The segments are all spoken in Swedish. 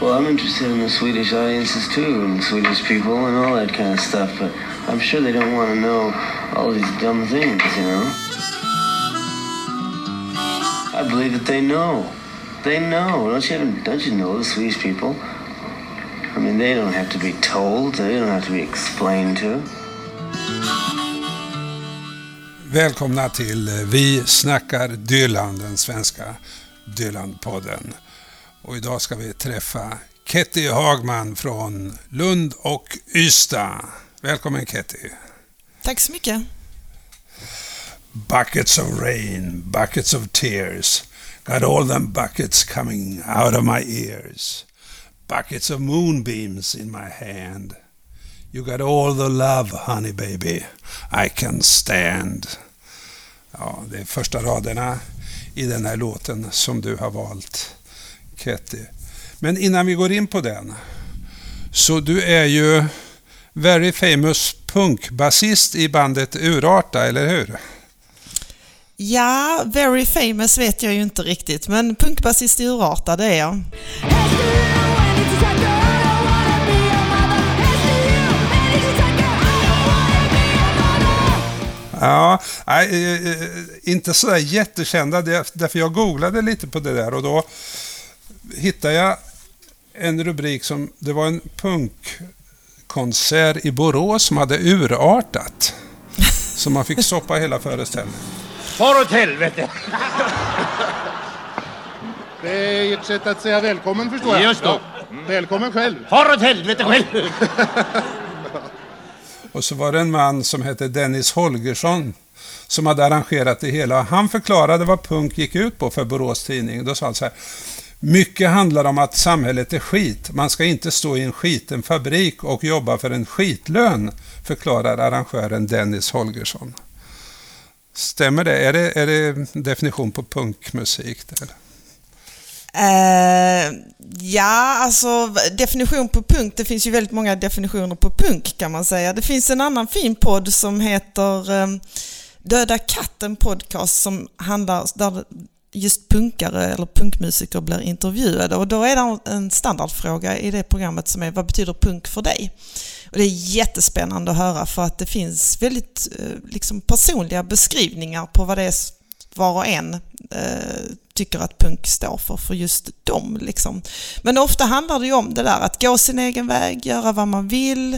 Well, I'm interested in the Swedish audiences too, and Swedish people and all that kind of stuff, but I'm sure they don't want to know all these dumb things, you know? I believe that they know. They know. Don't you, don't you know the Swedish people? I mean, they don't have to be told. They don't have to be explained to. Välkomna till eh, Vi snackar Dylan, den svenska Dylan-podden. Och idag ska vi träffa Ketty Hagman från Lund och Ystad. Välkommen Ketty. Tack så mycket. Buckets of rain, buckets of tears. Got all them buckets coming out of my ears. Buckets of moonbeams in my hand. You got all the love, honey baby, I can stand. Ja, det är första raderna i den här låten som du har valt, Ketty. Men innan vi går in på den, så du är ju very famous punkbasist i bandet Urarta, eller hur? Ja, very famous vet jag ju inte riktigt, men punkbasist i Urarta, det är jag. Ja, nej, eh, eh, inte sådär jättekända, därför jag googlade lite på det där och då hittade jag en rubrik som, det var en punkkonsert i Borås som hade urartat. Så man fick stoppa hela föreställningen. Far åt helvete! Det är ert sätt att säga välkommen förstår jag. Just då. Välkommen själv. Far åt helvete själv! Och så var det en man som hette Dennis Holgersson som hade arrangerat det hela. Han förklarade vad punk gick ut på för Borås Tidning. Då sa han så här. Mycket handlar om att samhället är skit. Man ska inte stå i en skiten fabrik och jobba för en skitlön, förklarar arrangören Dennis Holgersson. Stämmer det? Är det, är det definition på punkmusik? Där? Uh, ja, alltså definition på punk, det finns ju väldigt många definitioner på punk kan man säga. Det finns en annan fin podd som heter um, Döda katten podcast som handlar, där just punkare eller punkmusiker blir intervjuade och då är det en standardfråga i det programmet som är vad betyder punk för dig? Och det är jättespännande att höra för att det finns väldigt eh, liksom, personliga beskrivningar på vad det är var och en eh, tycker att punk står för, för just dem. Liksom. Men ofta handlar det ju om det där att gå sin egen väg, göra vad man vill,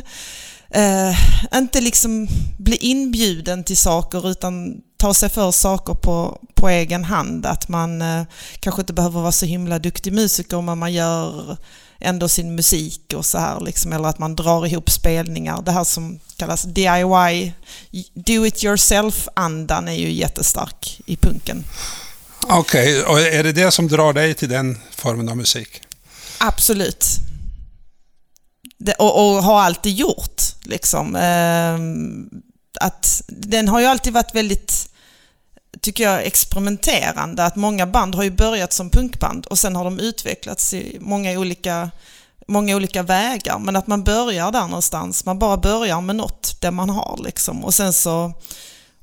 eh, inte liksom bli inbjuden till saker utan ta sig för saker på, på egen hand. Att man eh, kanske inte behöver vara så himla duktig musiker men man gör ändå sin musik och så här liksom, eller att man drar ihop spelningar. Det här som kallas DIY, do it yourself-andan är ju jättestark i punken. Okej, okay. och är det det som drar dig till den formen av musik? Absolut. Det, och, och, har alltid gjort. Liksom. Ehm, att den har ju alltid varit väldigt, tycker jag, experimenterande. Att många band har ju börjat som punkband och sen har de utvecklats i många olika, många olika vägar. Men att man börjar där någonstans. Man bara börjar med något, det man har liksom. Och sen så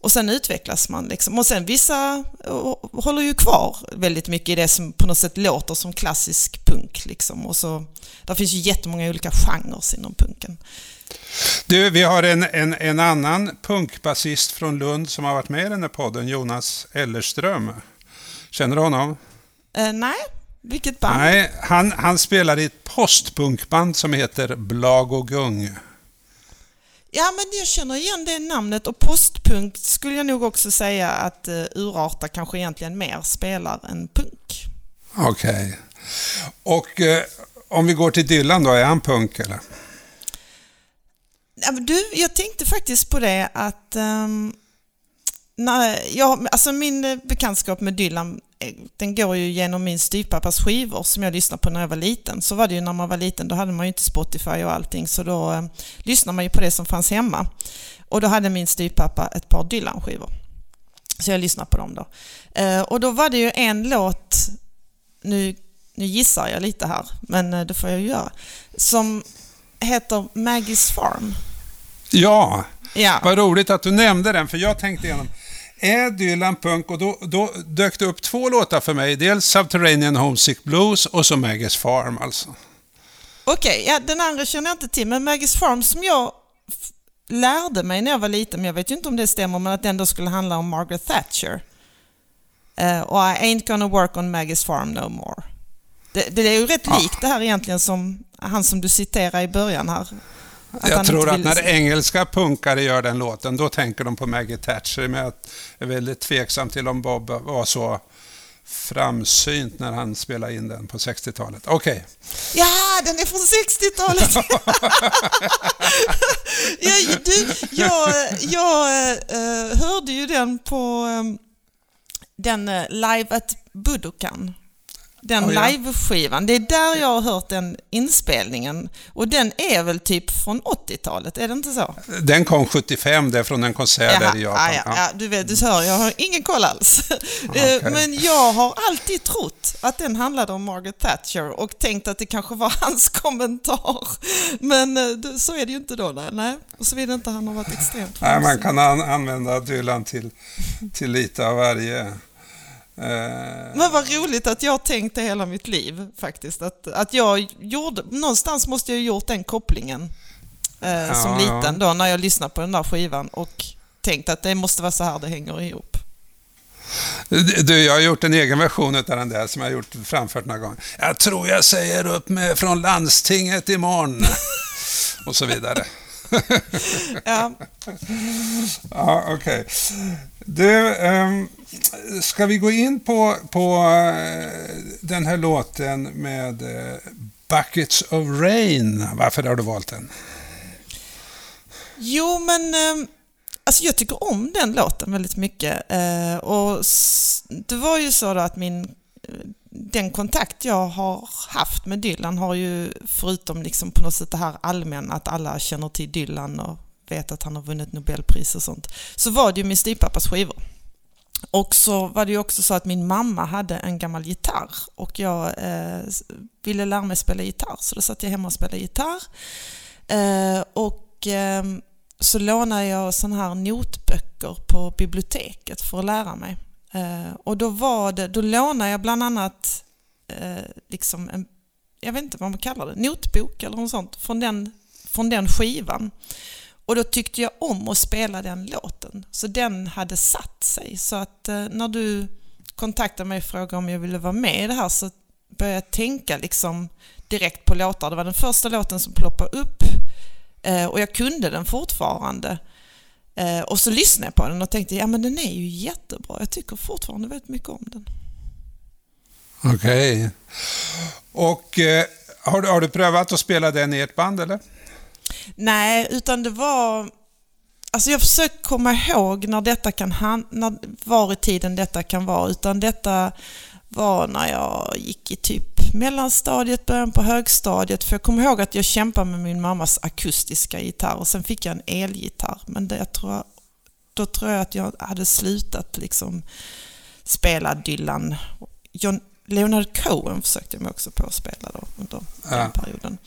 och sen utvecklas man liksom. Och sen vissa eh, håller ju kvar väldigt mycket i det som på något sätt låter som klassisk punk liksom. Och så, där finns ju jättemånga olika genrer inom punken. Du, vi har en, en, en annan punkbasist från Lund som har varit med i den här podden, Jonas Ellerström. Känner du honom? Eh, nej, vilket band? Nej, han, han spelar i ett postpunkband som heter Blag och Gung. Ja, men jag känner igen det namnet och postpunk skulle jag nog också säga att uh, Urarta kanske egentligen mer spelar än punk. Okej. Okay. Och uh, om vi går till Dylan då, är han punk eller? Du, jag tänkte faktiskt på det att um, när jag, alltså min bekantskap med Dylan eh, den går ju genom min styvpappas skivor som jag lyssnade på när jag var liten. Så var det ju när man var liten, då hade man ju inte Spotify och allting så då eh, lyssnade man ju på det som fanns hemma. Och då hade min styvpappa ett par Dylan-skivor. Så jag lyssnade på dem då. Eh, och då var det ju en låt, nu, nu gissar jag lite här, men eh, det får jag ju göra, som heter Maggie's Farm. Ja, ja, vad roligt att du nämnde den, för jag tänkte igenom är Dylan punk och då, då dök det upp två låtar för mig. Dels Subterranean Homesick Blues och så Maggie's Farm alltså. Okej, ja, den andra känner jag inte till, men Maggie's Farm som jag lärde mig när jag var liten, men jag vet ju inte om det stämmer, men att den då skulle handla om Margaret Thatcher. Eh, och I ain't gonna work on Maggie's Farm no more. Det, det är ju rätt Ja. likt det här egentligen som han som du citerar i början här. Jag tror att när engelska punkare gör den låten, då tänker de på Maggie Thatcher. Men jag är väldigt tveksam till om Bob var så framsynt när han spelade in den på 60-talet. Okej. Ja, den är från 60-talet! ja, du, jag jag eh, hörde ju den på eh, den eh, Live at Budokan. Den Oh, ja. live-skivan. Det är där jag har hört den inspelningen. Och den är väl typ från 80-talet, är det inte så? Den kom 75, det är från en konsert där i Japan. ja, Ja. du vet, du hör, jag har ingen koll alls. Eh, Okej. Men jag har alltid trott att den handlade om Margaret Thatcher och tänkt att det kanske var hans kommentar. Men eh, så är det ju inte då. Nej, nej. Och så vill inte han ha varit extremt Nej, man kan an använda Dylan till, till lite av varje. Eh, Men vad roligt att jag har tänkt det hela mitt liv faktiskt. Att, att jag gjorde, någonstans måste jag ha gjort den kopplingen eh, som Ja, ja. liten då när jag lyssnade på den där skivan och tänkt att det måste vara så här det hänger ihop. Du, jag har gjort en egen version av den där som jag har gjort, framfört några gånger. Jag tror jag säger upp mig från landstinget imorgon. Och så vidare. Ja, Ja, okej. Du, ehm, ska vi gå in på, på eh, den här låten med eh, Buckets of Rain? Varför har du valt den? Jo, men eh, alltså jag tycker om den låten väldigt mycket. Och det var ju så då att min, den kontakt jag har haft med Dylan har ju, förutom liksom på något sätt det här allmänna, att alla känner till Dylan och vet att han har vunnit Nobelpris och sånt, så var det ju min styvpappas skivor. Och så var det ju också så att min mamma hade en gammal gitarr och jag eh, ville lära mig spela gitarr, så då satt jag hemma och spelade gitarr. Eh, och eh, så lånade jag sådana här notböcker på biblioteket för att lära mig. Eh, och då, var det, då lånade jag bland annat eh, liksom en, jag vet inte vad man kallar det, notbok eller något sånt från den, från den skivan. Och då tyckte jag om att spela den låten. Så den hade satt sig. Så att eh, när du kontaktade mig och frågade om jag ville vara med i det här så började jag tänka liksom direkt på låtar. Det var den första låten som ploppade upp eh, och jag kunde den fortfarande. Eh, och så lyssnade jag på den och tänkte, ja men den är ju jättebra. Jag tycker fortfarande väldigt mycket om den. Okej. Och eh, har, du, har du prövat att spela den i ert band eller? Nej, utan det var... Alltså jag försöker komma ihåg när detta kan han, när, var i tiden detta kan vara. Utan detta var när jag gick i typ mellanstadiet, början på högstadiet. För jag kommer ihåg att jag kämpade med min mammas akustiska gitarr och sen fick jag en elgitarr. Men det, jag tror, då tror jag att jag hade slutat liksom spela Dylan. John, Leonard Cohen försökte jag mig också på att spela då under Ja. den perioden.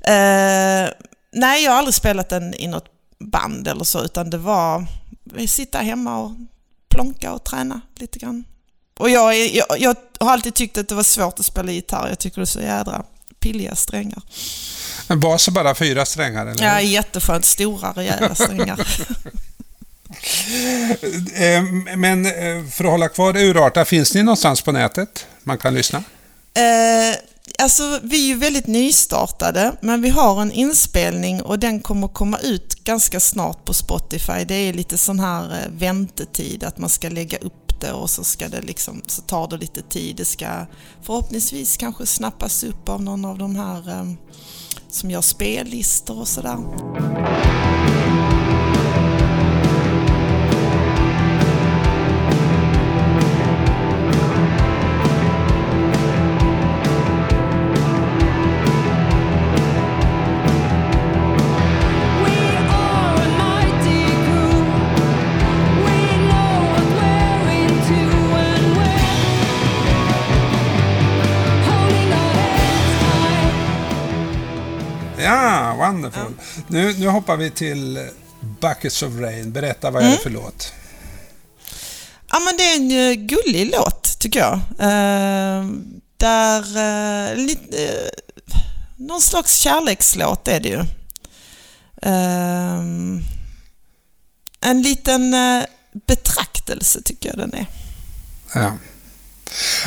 Eh, nej, jag har aldrig spelat den i något band eller så, utan det var sitta hemma och plonka och träna lite grann. Och jag, jag, jag har alltid tyckt att det var svårt att spela gitarr. Jag tycker det är så jädra pilliga strängar. En bas är bara fyra strängar eller? Ja, jätteskönt. Stora rejäla strängar. Eh, Men eh, för att hålla kvar urarta, finns ni någonstans på nätet man kan lyssna? Eh, alltså, vi är ju väldigt nystartade, men vi har en inspelning och den kommer komma ut ganska snart på Spotify. Det är lite sån här eh, väntetid, att man ska lägga upp det och så, ska det liksom, så tar det lite tid. Det ska förhoppningsvis kanske snappas upp av någon av de här eh, som gör spellistor och sådär. Ja, wonderful. Nu, nu hoppar vi till Buckets of Rain. Berätta, vad är det för låt? Ja, men det är en eh, gullig låt, tycker jag. Eh, där... Eh, lite, eh, någon slags kärlekslåt är det ju. Ehm, en liten eh, betraktelse tycker jag den är. Ja.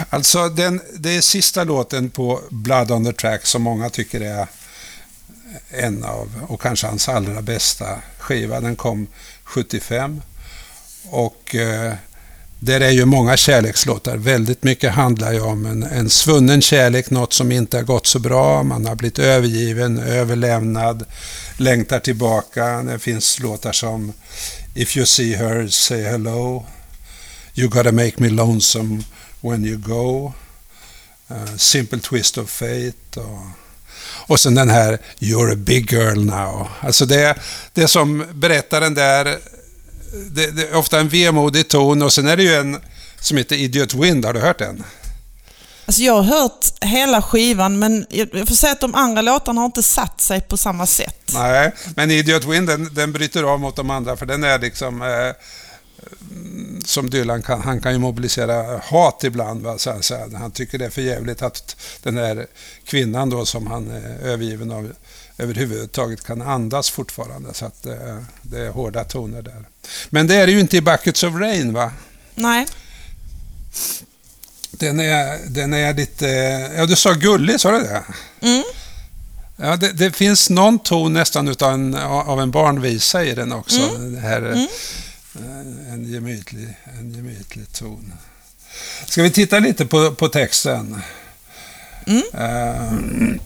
Alltså, den, det är sista låten på Blood on the Track som många tycker är en av, och kanske hans allra bästa skiva. Den kom 75. Och eh, där är ju många kärlekslåtar. Väldigt mycket handlar ju om en, en svunnen kärlek, något som inte har gått så bra. Man har blivit övergiven, överlämnad, längtar tillbaka. Det finns låtar som If you see her, say hello. You gotta make me lonesome when you go. Uh, simple twist of fate. Och, och sen den här You're a big girl now. Alltså det, det som berättaren där, det, det är ofta en vemodig ton och sen är det ju en som heter Idiot Wind, har du hört den? Alltså jag har hört hela skivan men jag får säga att de andra låtarna har inte satt sig på samma sätt. Nej, men Idiot Wind den, den bryter av mot de andra för den är liksom eh, som Dylan kan, han kan ju mobilisera hat ibland. Va? Så, så, han tycker det är för jävligt att den här kvinnan då som han är övergiven av överhuvudtaget kan andas fortfarande. Så att eh, det är hårda toner där. Men det är det ju inte i Buckets of Rain va? Nej. Den är, den är lite... Ja, du sa gullig, sa du det? Mm. Ja, det, det finns någon ton nästan utav en, av en barnvisa i den också. Mm. Det här, eh, En, gemytlig, en gemytlig ton. Ska vi titta lite på, på texten? Mm. Eh,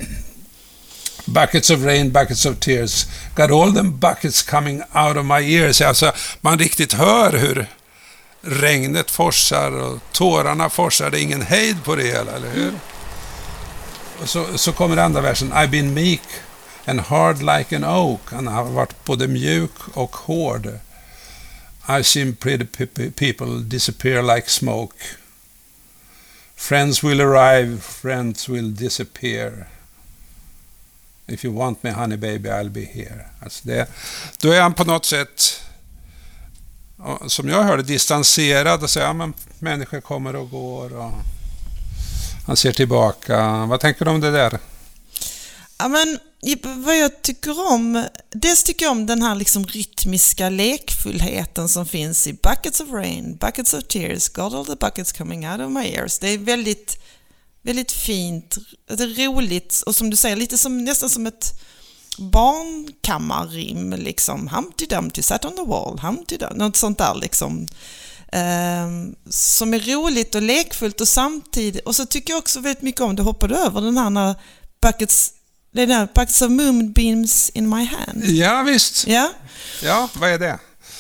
buckets of rain, buckets of tears. Got all them buckets coming out of my ears. Alltså, man riktigt hör hur regnet forsar och tårarna forsar. Det är ingen hejd på det hela, eller hur? Och så, så kommer andra versen. I've been meek and hard like an oak. Han har varit både mjuk och hård. I've seen pretty people disappear like smoke. Friends will arrive, friends will disappear. If you want me honey baby I'll be here. Alltså det, då är han på något sätt, som jag hörde, distanserad och säger att människor kommer och går. Och han ser tillbaka. Vad tänker du om det där? Ja, men, vad jag tycker om, dels tycker jag om den här liksom rytmiska lekfullheten som finns i Buckets of Rain, Buckets of Tears, Got all the buckets coming out of my ears. Det är väldigt, väldigt fint, det är roligt och som du säger, lite som, nästan som ett barnkammarrim liksom. Humpty Dumpty sat on the wall, Humpty Dumpty, något sånt där liksom. Um, som är roligt och lekfullt och samtidigt, och så tycker jag också väldigt mycket om, det hoppade över den här när buckets, det är där, buckets of moonbeams in my hand. Ja, visst. Ja, Ja, vad är det?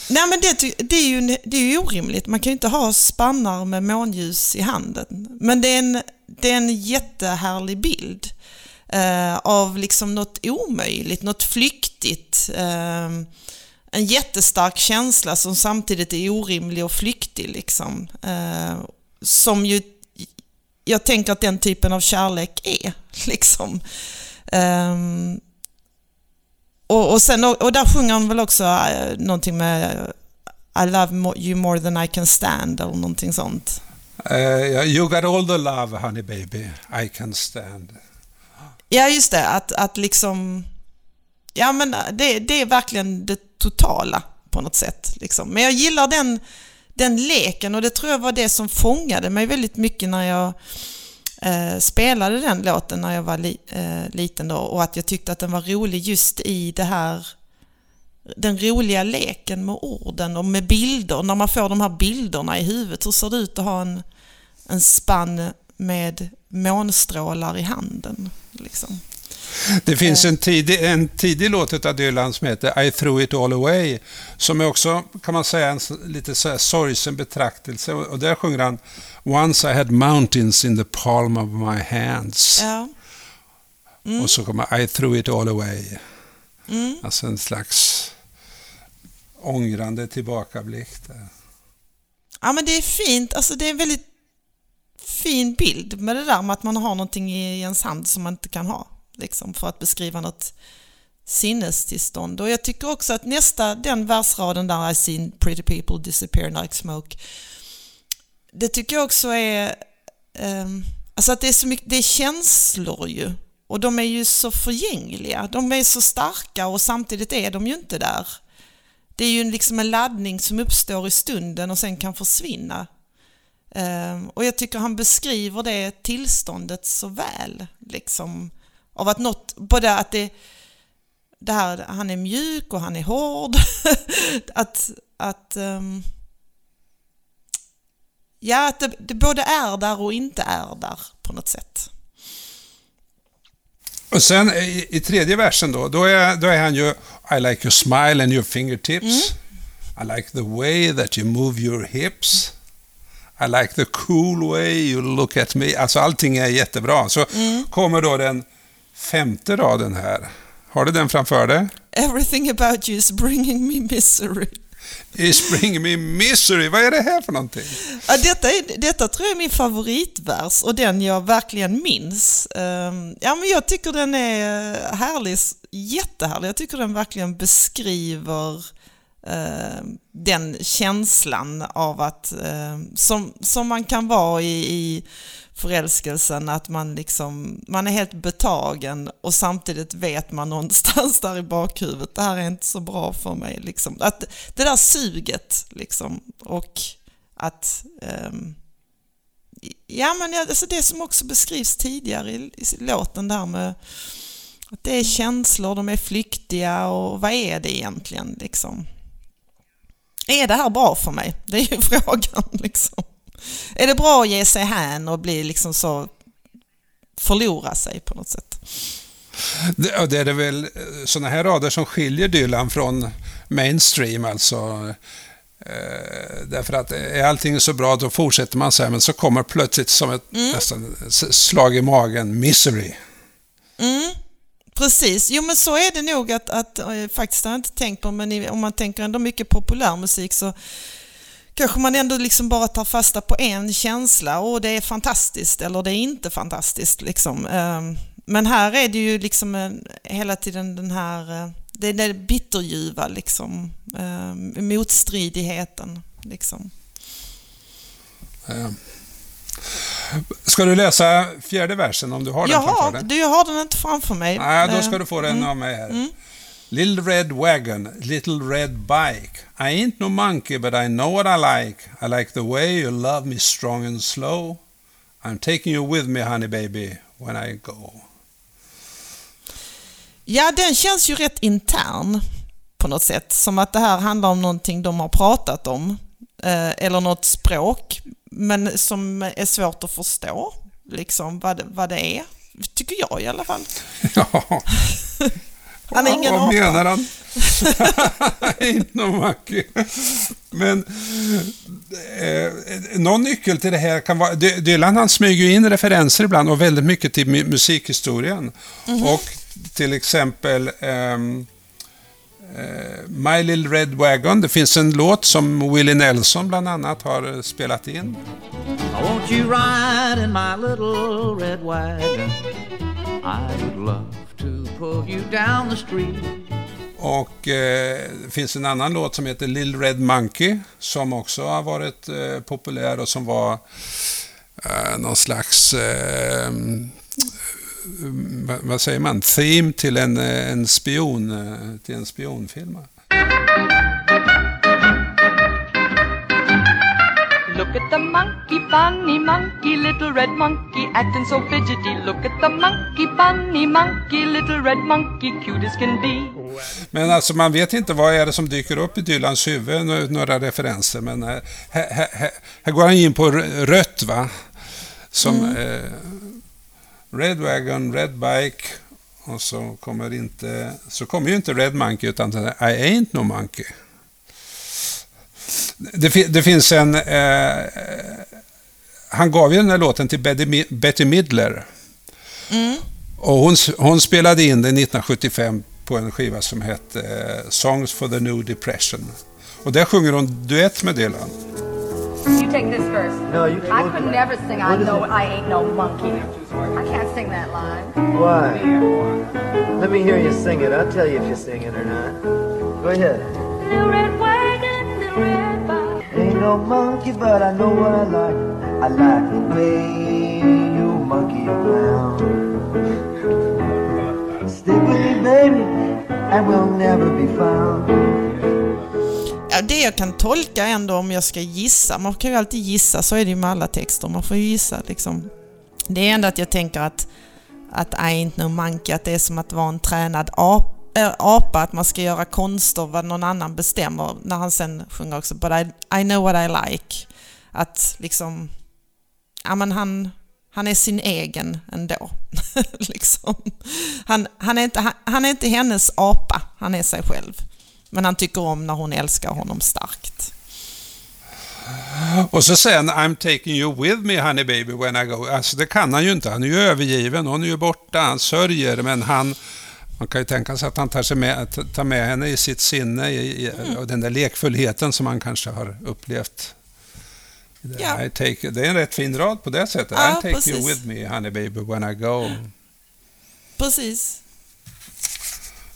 Nej men det, det, är ju, det är ju orimligt. Man kan ju inte ha spannar med månljus i handen. Men det är en, det är en jättehärlig bild eh, av liksom något omöjligt, något flyktigt. Eh, en jättestark känsla som samtidigt är orimlig och flyktig. Liksom. Eh, som ju, jag tänker att den typen av kärlek är. Liksom. Ehm, och, och, sen, och, och där sjunger han väl också äh, någonting med eh, I love you more than I can stand eller någonting sånt. Eh, ja, you got all the love, honey baby, I can stand. Ja, just det. Att, att liksom... Ja, men det, det är verkligen det totala på något sätt. Liksom. Men jag gillar den, den leken och det tror jag var det som fångade mig väldigt mycket när jag eh, spelade den låten när jag var li, eh, liten då och att jag tyckte att den var rolig just i det här den roliga leken med orden och med bilder. När man får de här bilderna i huvudet, hur ser det ut att ha en, en spann med månstrålar i handen? Liksom. Det finns en tidig, en tidig låt av Dylan som heter I threw it all away, som är också, kan man säga, en lite så här sorgsen betraktelse. Och där sjunger han Once I had mountains in the palm of my hands. Ja. Och så kommer I threw it all away. Mm. Alltså en slags ångrande tillbakablick. Där. Ja men det är fint, alltså det är en väldigt fin bild med det där med att man har någonting i ens hand som man inte kan ha. Liksom, för att beskriva något sinnestillstånd. Och jag tycker också att nästa, den versraden där I seen pretty people disappear like smoke. Det tycker jag också är, um, alltså att det är så mycket, det är känslor ju. och de är ju så förgängliga. De är så starka och samtidigt är de ju inte där. Det är ju liksom en laddning som uppstår i stunden och sen kan försvinna. Ehm, och jag tycker han beskriver det tillståndet så väl. Liksom, av att något, både att det, det här, han är mjuk och han är hård. att, att, ehm, ja, att det, det både är där och inte är där på något sätt. Och sen i, i tredje versen då, då är, då är han ju I like your smile and your fingertips. I like the way that you move your hips. I like the cool way you look at me. Alltså allting är jättebra. Så kommer då den femte raden här. Har du den framför dig? Everything about you is bringing me misery. Is bringing me misery. Vad är det här för någonting? Ja, detta, är, detta tror jag är min favoritvers och den jag verkligen minns. Ehm, ja, men jag tycker den är härlig, jättehärlig. Jag tycker den verkligen beskriver ehm, den känslan av att, ehm, som, som man kan vara i, i förälskelsen, att man, liksom, man är helt betagen och samtidigt vet man någonstans där i bakhuvudet, det här är inte så bra för mig. Liksom. Att, det där suget liksom, och att ehm, Ja, men alltså det som också beskrivs tidigare i, i låten där med att det är känslor, de är flyktiga och vad är det egentligen liksom? Är det här bra för mig? Det är ju frågan liksom. Är det bra att ge sig hän och bli liksom så förlora sig på något sätt? Det, det är det väl sådana här rader som skiljer Dylan från mainstream, alltså. Eh, därför att är allting så bra, då fortsätter man så här, men så kommer plötsligt som ett nästan s- slag i magen, misery. Mm, precis, jo men så är det nog att, att eh, faktiskt har jag inte tänkt på, men om man tänker ändå mycket populärmusik så kanske man ändå liksom bara tar fasta på en känsla och det är fantastiskt eller det är inte fantastiskt. Liksom. Ehm, Men här är det ju liksom hela tiden den här, eh, det är det bitterljuva liksom, ehm, motstridigheten. Liksom. Eh. Ska du läsa fjärde versen om du har den Jag framför har, dig? du, jag har den inte framför mig. Nej, då ska Ehm, du få den av mig här. Little red wagon, little red bike. I ain't no monkey but I know what I like. I like the way you love me strong and slow. I'm taking you with me honey baby when I go. Ja, den känns ju rätt intern på något sätt. Som att det här handlar om någonting de har pratat om. Eh, eller något språk. Men som är svårt att förstå. Liksom vad, det- vad det är. Tycker jag i alla fall. Ja, Han är ingen vad apa. menar han? monkey. Men eh, någon nyckel till det här kan vara... Dy- Dylan han smyger ju in referenser ibland och väldigt mycket till mu- musikhistorien. Och till exempel ehm, eh, My Little Red Wagon. Det finns en låt som Willie Nelson bland annat har eh, spelat in. Won't you ride in my little red wagon? I would love to pull you down the street. Och eh, det finns en annan låt som heter Little Red Monkey som också har varit eh, populär och som var eh, någon slags, eh, vad, säger man, theme till en, eh, en spion, eh, till en spionfilm. Look at the monkey, bunny monkey, little red monkey, acting so fidgety. Look at the monkey, bunny monkey, little red monkey, cute as can be. Men alltså man vet inte vad är det som dyker upp i Dylans huvud, nå- några referenser. Men eh, här, här, här, här går han in på rött va? Som eh, Red Wagon, Red Bike och så kommer inte, så kommer ju inte Red Monkey utan I ain't no monkey. Det, det finns en, eh, han gav ju den här låten till Betty, Mi- Betty Midler. Och hon, hon spelade in den 1975 på en skiva som hette eh, Songs for the New Depression. Och där sjunger hon duett med Dylan. You take this verse. No, you I could never sing I know it? I ain't no monkey. I can't sing that line. Why? Let me hear you sing it. I'll tell you if you're singing or not. Go ahead. Little red wagon, little red bike. Ain't no monkey, but I know what I like. I like the way you monkey around. and will never be found. Ja, det jag kan tolka ändå om jag ska gissa, man kan ju alltid gissa, så är det ju med alla texter, man får ju gissa liksom. Det är ändå att jag tänker att, att I ain't no monkey, att det är som att vara en tränad ap, äh, apa, att man ska göra konster vad någon annan bestämmer, när han sen sjunger också But I, I know what I like. Att liksom, ja men han, han är sin egen ändå. liksom. han, han, är inte, han, han är inte hennes apa, han är sig själv. Men han tycker om när hon älskar honom starkt. Och så han I'm taking you with me honey baby when I go. Alltså det kan han ju inte. Han är ju övergiven. Hon är ju borta. Han sörjer men han... Man kan ju tänka sig att han tar, sig med, tar med henne i sitt sinne i, i, Mm. och den där lekfullheten som han kanske har upplevt. Ja. I take, det är en rätt fin rad på det sättet. Ja, I take precis. you with me honey baby when I go. Precis.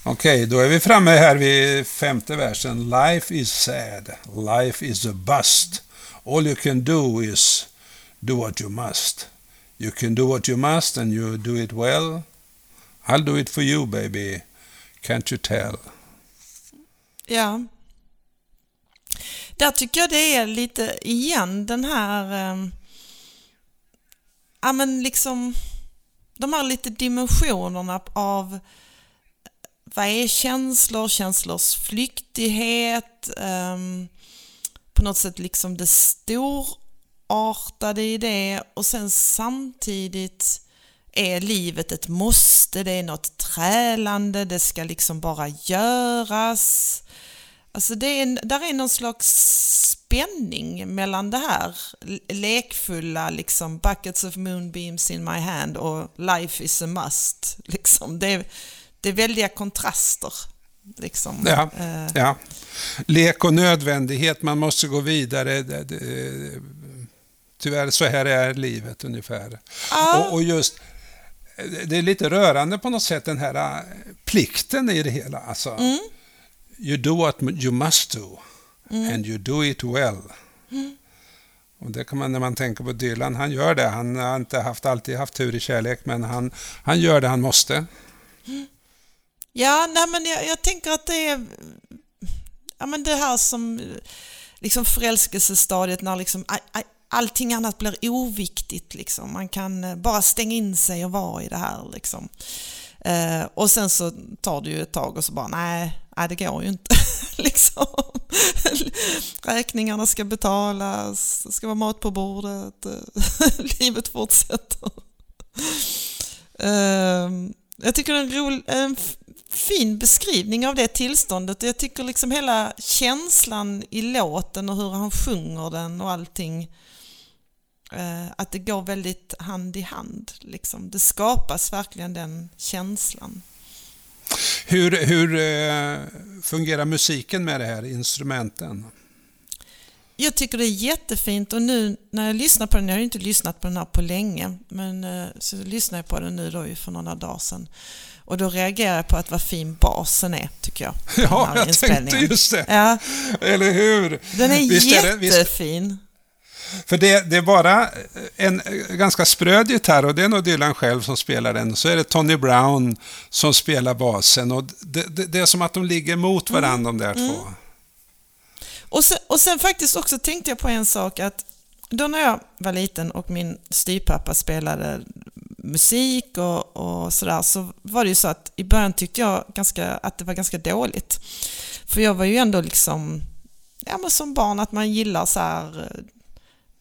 Okej, då är vi framme här vid femte versen. Life is sad. Life is a bust. All you can do is do what you must. You can do what you must and you do it well. I'll do it for you baby. Can't you tell? Ja. Där tycker jag det är lite igen den här... Eh, ja men liksom... De här lite dimensionerna av vad är känslor, känslors flyktighet, eh, på något sätt liksom det storartade i det och sen samtidigt är livet ett måste, det är något trälande, det ska liksom bara göras. Alltså det är, där är någon slags spänning mellan det här lekfulla, liksom buckets of moonbeams in my hand och life is a must. Liksom. Det, är, det är väldiga kontraster. Liksom. Ja, Eh, ja. Lek och nödvändighet, man måste gå vidare. Det, det, tyvärr så här är livet ungefär. Ja. Och, och just, det är lite rörande på något sätt den här äh, plikten i det hela. Alltså, Mm. You do what you must do Mm. and you do it well. Och det kan man när man tänker på Dylan, han gör det. Han har inte haft, alltid haft tur i kärlek, men han, han gör det han måste. Ja, nej, men jag, jag tänker att det är ja, men det här som liksom förälskelsestadiet när liksom a- a- allting annat blir oviktigt. Liksom. Man kan eh, bara stänga in sig och vara i det här. Liksom. Eh, och sen så tar det ju ett tag och så bara nej, nej det går ju inte. liksom. Räkningarna ska betalas, det ska vara mat på bordet, livet fortsätter. Ehm, jag tycker det är en, rolig, en fin beskrivning av det tillståndet. Jag tycker liksom hela känslan i låten och hur han sjunger den och allting. Eh, att det går väldigt hand i hand. Liksom. Det skapas verkligen den känslan. Hur, hur eh, fungerar musiken med det här, instrumenten? Jag tycker det är jättefint och nu när jag lyssnar på den, jag har ju inte lyssnat på den här på länge, men eh, så lyssnar jag på den nu då för några dagar sedan. Och då reagerar jag på att vad fin basen är, tycker jag. den Ja, jag tänkte just det. Ja, Eller hur? den är Visst är det- visst- jättefin. För det, det är bara en ganska spröd gitarr och det är nog Dylan själv som spelar den. Så är det Tony Brown som spelar basen och det, det, det är som att de ligger mot varandra de där två. Och sen, och sen faktiskt också tänkte jag på en sak att då när jag var liten och min styvpappa spelade musik och, och sådär så var det ju så att i början tyckte jag ganska, att det var ganska dåligt. För jag var ju ändå liksom, ja men som barn att man gillar så här eh,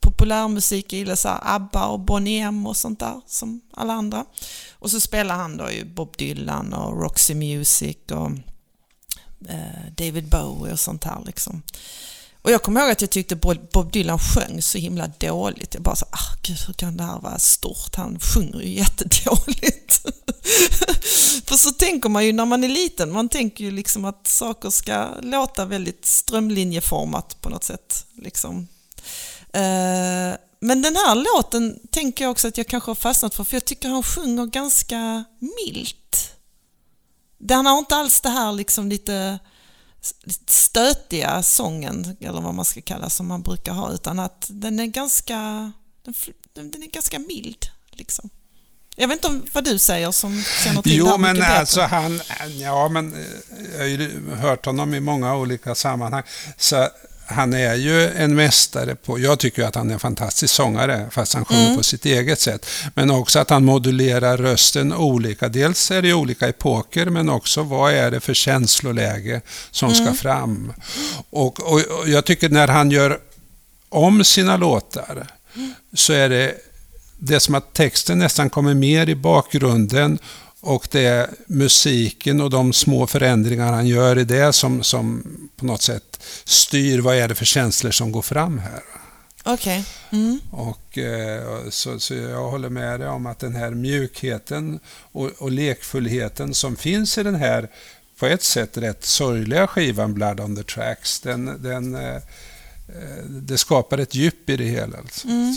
populärmusik, jag gillar så här ABBA och Bonnie M och sånt där som alla andra. Och så spelar han då ju Bob Dylan och Roxy Music och eh, David Bowie och sånt här liksom. Och jag kommer ihåg att jag tyckte Bob Bob Dylan sjöng så himla dåligt. Jag bara så, ah gud hur kan det här vara stort? Han sjunger ju jättedåligt. För så tänker man ju när man är liten. Man tänker ju liksom att saker ska låta väldigt strömlinjeformat på något sätt. Liksom. Eh, Men den här låten tänker jag också att jag kanske har fastnat för, för jag tycker han sjunger ganska milt. Den har inte alls det här liksom lite stötiga sången, eller vad man ska kalla som man brukar ha, utan att den är ganska, den, är ganska mild. Liksom. Jag vet inte om vad du säger som känner till det Jo, här men mycket bättre. alltså han, ja men eh, jag har ju hört honom i många olika sammanhang. Så han är ju en mästare på, jag tycker att han är en fantastisk sångare, fast han sjunger Mm. på sitt eget sätt. Men också att han modulerar rösten olika. Dels är det olika epoker, men också vad är det för känsloläge som ska Mm. fram. Och, och, och jag tycker när han gör om sina låtar, så är det det är som att texten nästan kommer mer i bakgrunden och det är musiken och de små förändringar han gör i det som, som på något sätt styr vad är det för känslor som går fram här. Okej. Mm. Och, eh, så, så jag håller med dig om att den här mjukheten och, och lekfullheten som finns i den här på ett sätt rätt sorgliga skivan Blood on the Tracks, den, den, eh, eh, det skapar ett djup i det hela. Alltså. Mm.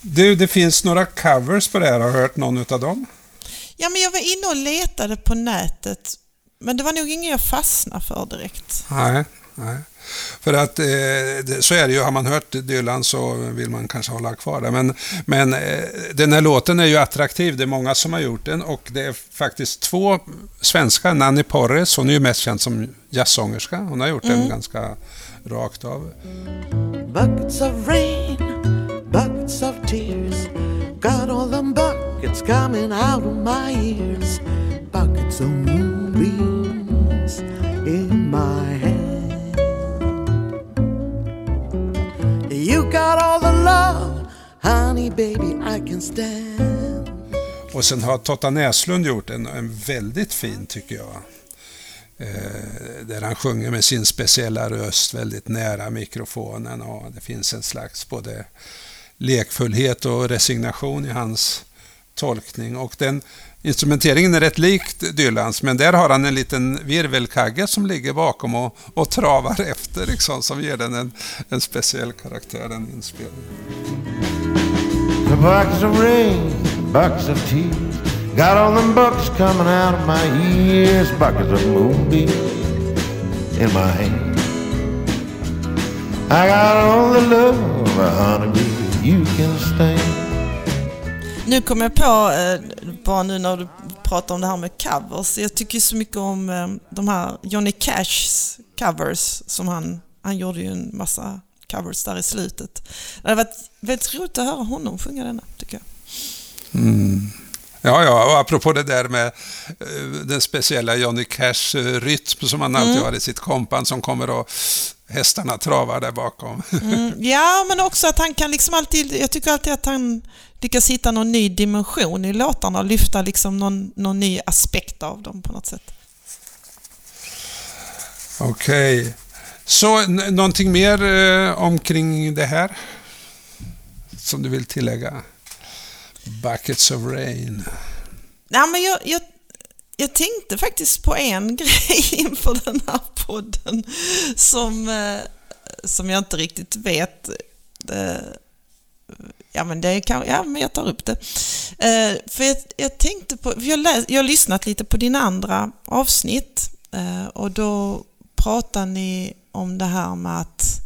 Du, det finns några covers på det här. Har du hört någon av dem? Ja, men jag var inne och letade på nätet, men det var nog ingen jag fastnade för direkt. Nej, nej. För att eh, så är det ju, har man hört Dylan så vill man kanske hålla kvar det. Men, men eh, den här låten är ju attraktiv, det är många som har gjort den och det är faktiskt två svenskar, Nanny Porres, hon är ju mest känd som jazzsångerska, hon har gjort den Mm. ganska rakt av. Buckets of rain, buckets of tears. Got all them buckets coming out of my ears. Buckets of moonbeams in my hand. You got all the love, honey baby, I can stand. Och sen har Totta Näslund gjort en, en väldigt fin, tycker jag. Eh, där han sjunger med sin speciella röst väldigt nära mikrofonen och det finns en slags både lekfullhet och resignation i hans tolkning. Och den instrumenteringen är rätt likt Dylans, men där har han en liten virvelkagge som ligger bakom och, och travar efter, liksom, som ger den en, en speciell karaktär, den inspelningen. The buckets of rain, buckets of tears. Got all them bucks coming out of my ears. Buckets of moonbeams in my hand. I got all the love, of a honeybee you can stand. Nu kom jag på, eh, bara nu när du pratar om det här med covers, jag tycker så mycket om eh, de här Johnny Cashs covers som han, han gjorde ju en massa covers där i slutet. Det hade varit väldigt roligt att höra honom sjunga denna, tycker jag. Mm. Ja, ja, och apropå det där med eh, den speciella Johnny Cash-rytm som han alltid Mm. har i sitt kompan som kommer och hästarna travar där bakom. Mm, ja, men också att han kan liksom alltid, jag tycker alltid att han lyckas hitta någon ny dimension i låtarna och lyfta liksom någon, någon ny aspekt av dem på något sätt. Okej. Så n- någonting mer eh, omkring det här? Som du vill tillägga? Buckets of rain. Nej, men jag, jag, jag tänkte faktiskt på en grej inför den här podden som, eh, som jag inte riktigt vet. Eh, ja, men, det kan, ja, men jag tar upp det. Eh, för jag, jag tänkte på, jag, läs, jag har lyssnat lite på din andra avsnitt och då pratar ni om det här med att,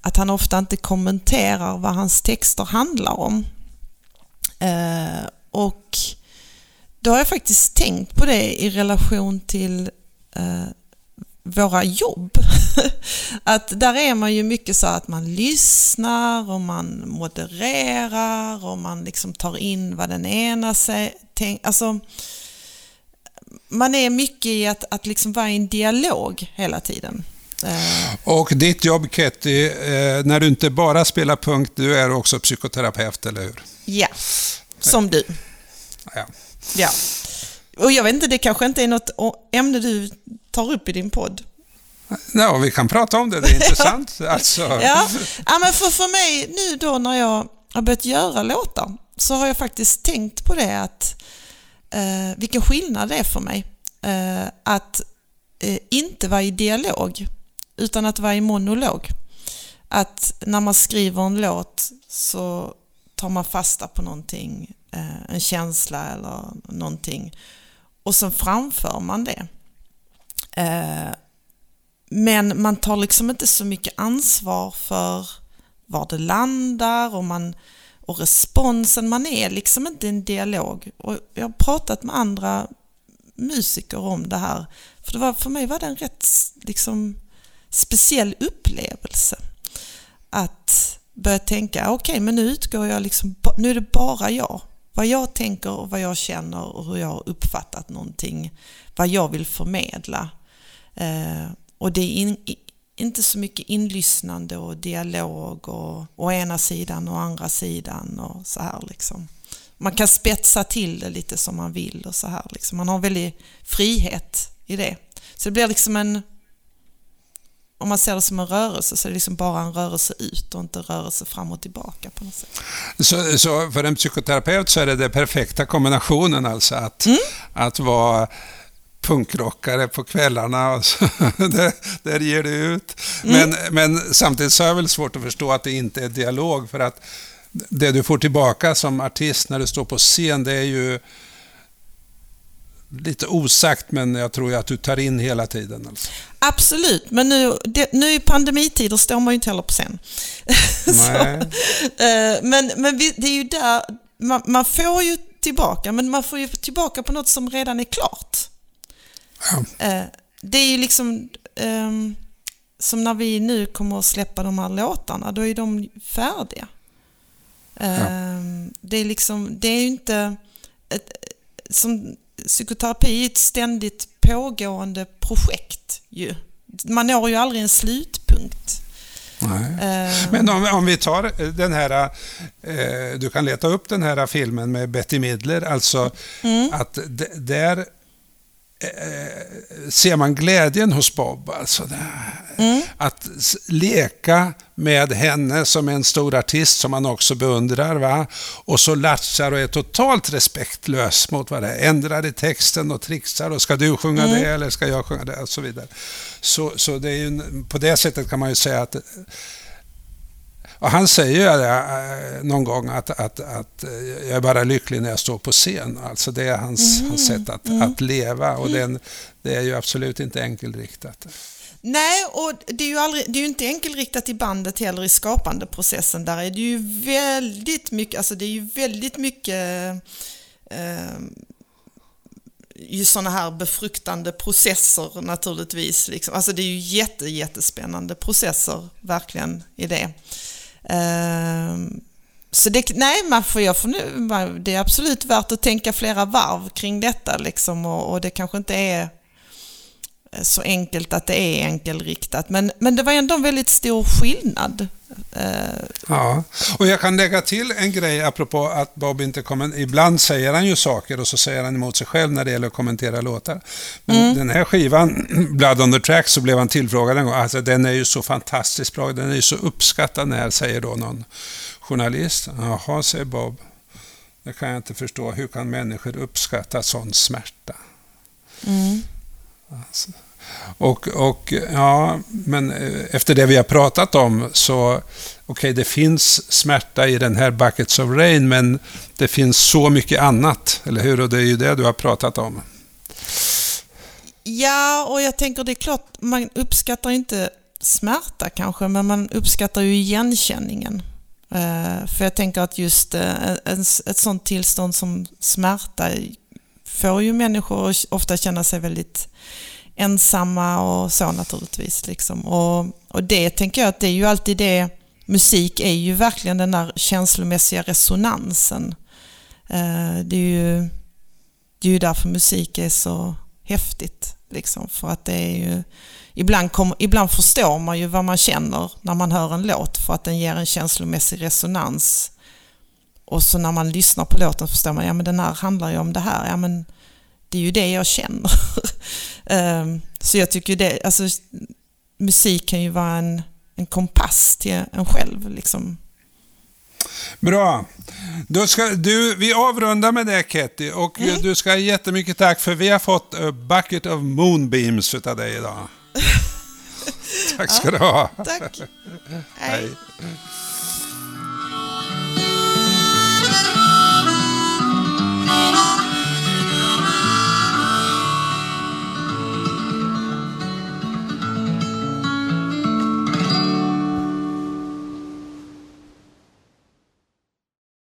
att han ofta inte kommenterar vad hans texter handlar om. Eh, och då har jag faktiskt tänkt på det i relation till eh, våra jobb. att där är man ju mycket så att man lyssnar och man modererar och man liksom tar in vad den ena säger. Alltså, man är mycket i att, att liksom vara i en dialog hela tiden. Eh, Och ditt jobb, Ketty, eh, när du inte bara spelar punk, du är också psykoterapeut, eller hur? ja, som du. Ja. Ja. Och jag vet inte, det kanske inte är något ämne du tar upp i din podd. Ja, vi kan prata om det, det är intressant. Alltså, Ja, ja men för, för mig nu då när jag har börjat göra låtar så har jag faktiskt tänkt på det att eh, vilken skillnad det är för mig. Eh, att eh, inte vara i dialog utan att vara i monolog. Att när man skriver en låt så tar man fasta på någonting, eh, en känsla eller någonting och sen framför man det. Eh, men man tar liksom inte så mycket ansvar för var det landar och man, och responsen, man är liksom inte i en dialog. Och jag har pratat med andra musiker om det här. För, det var, för mig var det en rätt liksom, speciell upplevelse. Att börja tänka, okej okay, men nu utgår jag liksom, nu är det bara jag. Vad jag tänker och vad jag känner och hur jag har uppfattat någonting. Vad jag vill förmedla. Eh, och det är in, inte så mycket inlyssnande och dialog och å ena sidan och andra sidan och så här liksom. Man kan spetsa till det lite som man vill och så här liksom. Man har väldigt frihet i det. Så det blir liksom en om man ser det som en rörelse så är det liksom bara en rörelse ut och inte en rörelse fram och tillbaka på något sätt. Så, så för en psykoterapeut så är det den perfekta kombinationen alltså att, mm. att vara punkrockare på kvällarna. Och så, där, där ger det ut. Men, mm. men samtidigt så är det väl svårt att förstå att det inte är dialog för att det du får tillbaka som artist när du står på scen det är ju lite osagt, men jag tror ju att du tar in hela tiden. Alltså. Absolut, men nu, det, nu i pandemitider står man ju inte heller på scen. Så, eh, men men vi, det är ju där, man, man, får ju tillbaka, men man får ju tillbaka på något som redan är klart. Ja. Eh, det är ju liksom, um, som när vi nu kommer att släppa de här låtarna, då är de färdiga. Ja. Um, det är liksom, det är ju inte, ett, som psykoterapi är ett ständigt pågående projekt ju. Man når ju aldrig en slutpunkt. Nej. Men om, om, vi tar den här, eh, du kan leta upp den här filmen med Betty Midler, alltså mm. att där Eh, ser man glädjen hos Bob. Alltså mm. Att leka med henne som en stor artist som man också beundrar. Va? Och så latchar och är totalt respektlös mot vad det är. Ändrar i texten och trixar och ska du sjunga mm. det eller ska jag sjunga det och så vidare. Så, så det är ju, på det sättet kan man ju säga att och han säger ju äh, någon gång att, att, att äh, jag är bara lycklig när jag står på scen. Alltså det är hans, mm. hans sätt att, mm. att leva och den, det är ju absolut inte enkelriktat. Nej, och det är ju, aldrig, det är ju inte enkelriktat i bandet heller i skapandeprocessen. Där är det ju väldigt mycket, alltså det är ju väldigt mycket eh, sådana här befruktande processer naturligtvis. Liksom. Alltså det är ju jätte, jättespännande processer verkligen i det. Ehm, så det, nej, man får, jag får nu, det är absolut värt att tänka flera varv kring detta liksom och, och det kanske inte är så enkelt att det är enkelriktat. Men, men det var ändå en väldigt stor skillnad. Eh, ja, och jag kan lägga till en grej apropå att Bob inte kommer... Ibland säger han ju saker och så säger han emot sig själv när det gäller att kommentera låtar. Men mm. den här skivan, Blood on the Track, så blev han tillfrågad en gång. Alltså den är ju så fantastiskt bra, den är ju så uppskattad när, säger då någon journalist. Jaha, säger Bob. Det kan jag inte förstå. Hur kan människor uppskatta sån smärta? Mm. Och, och ja, men eh, efter det vi har pratat om så, okej, okay, det finns smärta i den här Buckets of Rain, men det finns så mycket annat, eller hur? Och det är ju det du har pratat om. Ja, och jag tänker det är klart, man uppskattar inte smärta kanske, men man uppskattar ju igenkänningen. Eh, för jag tänker att just eh, ett sånt tillstånd som smärta får ju människor ofta känna sig väldigt ensamma och så naturligtvis. Liksom. Och, och det tänker jag att det är ju alltid det, musik är ju verkligen den där känslomässiga resonansen. Eh, det är ju, det är ju därför musik är så häftigt. Liksom, för att det är ju, ibland, kom, ibland förstår man ju vad man känner när man hör en låt för att den ger en känslomässig resonans. Och så när man lyssnar på låten förstår man, ja men den här handlar ju om det här. Ja men det är ju det jag känner. Ehm, så jag tycker det, alltså musik kan ju vara en, en kompass till en själv. Liksom. Bra. Då ska, du, vi avrundar med det Ketty och mm. du ska ha jättemycket tack för vi har fått a bucket of moonbeams av dig idag. tack ska ja, du ha. Tack. Hej. Hej.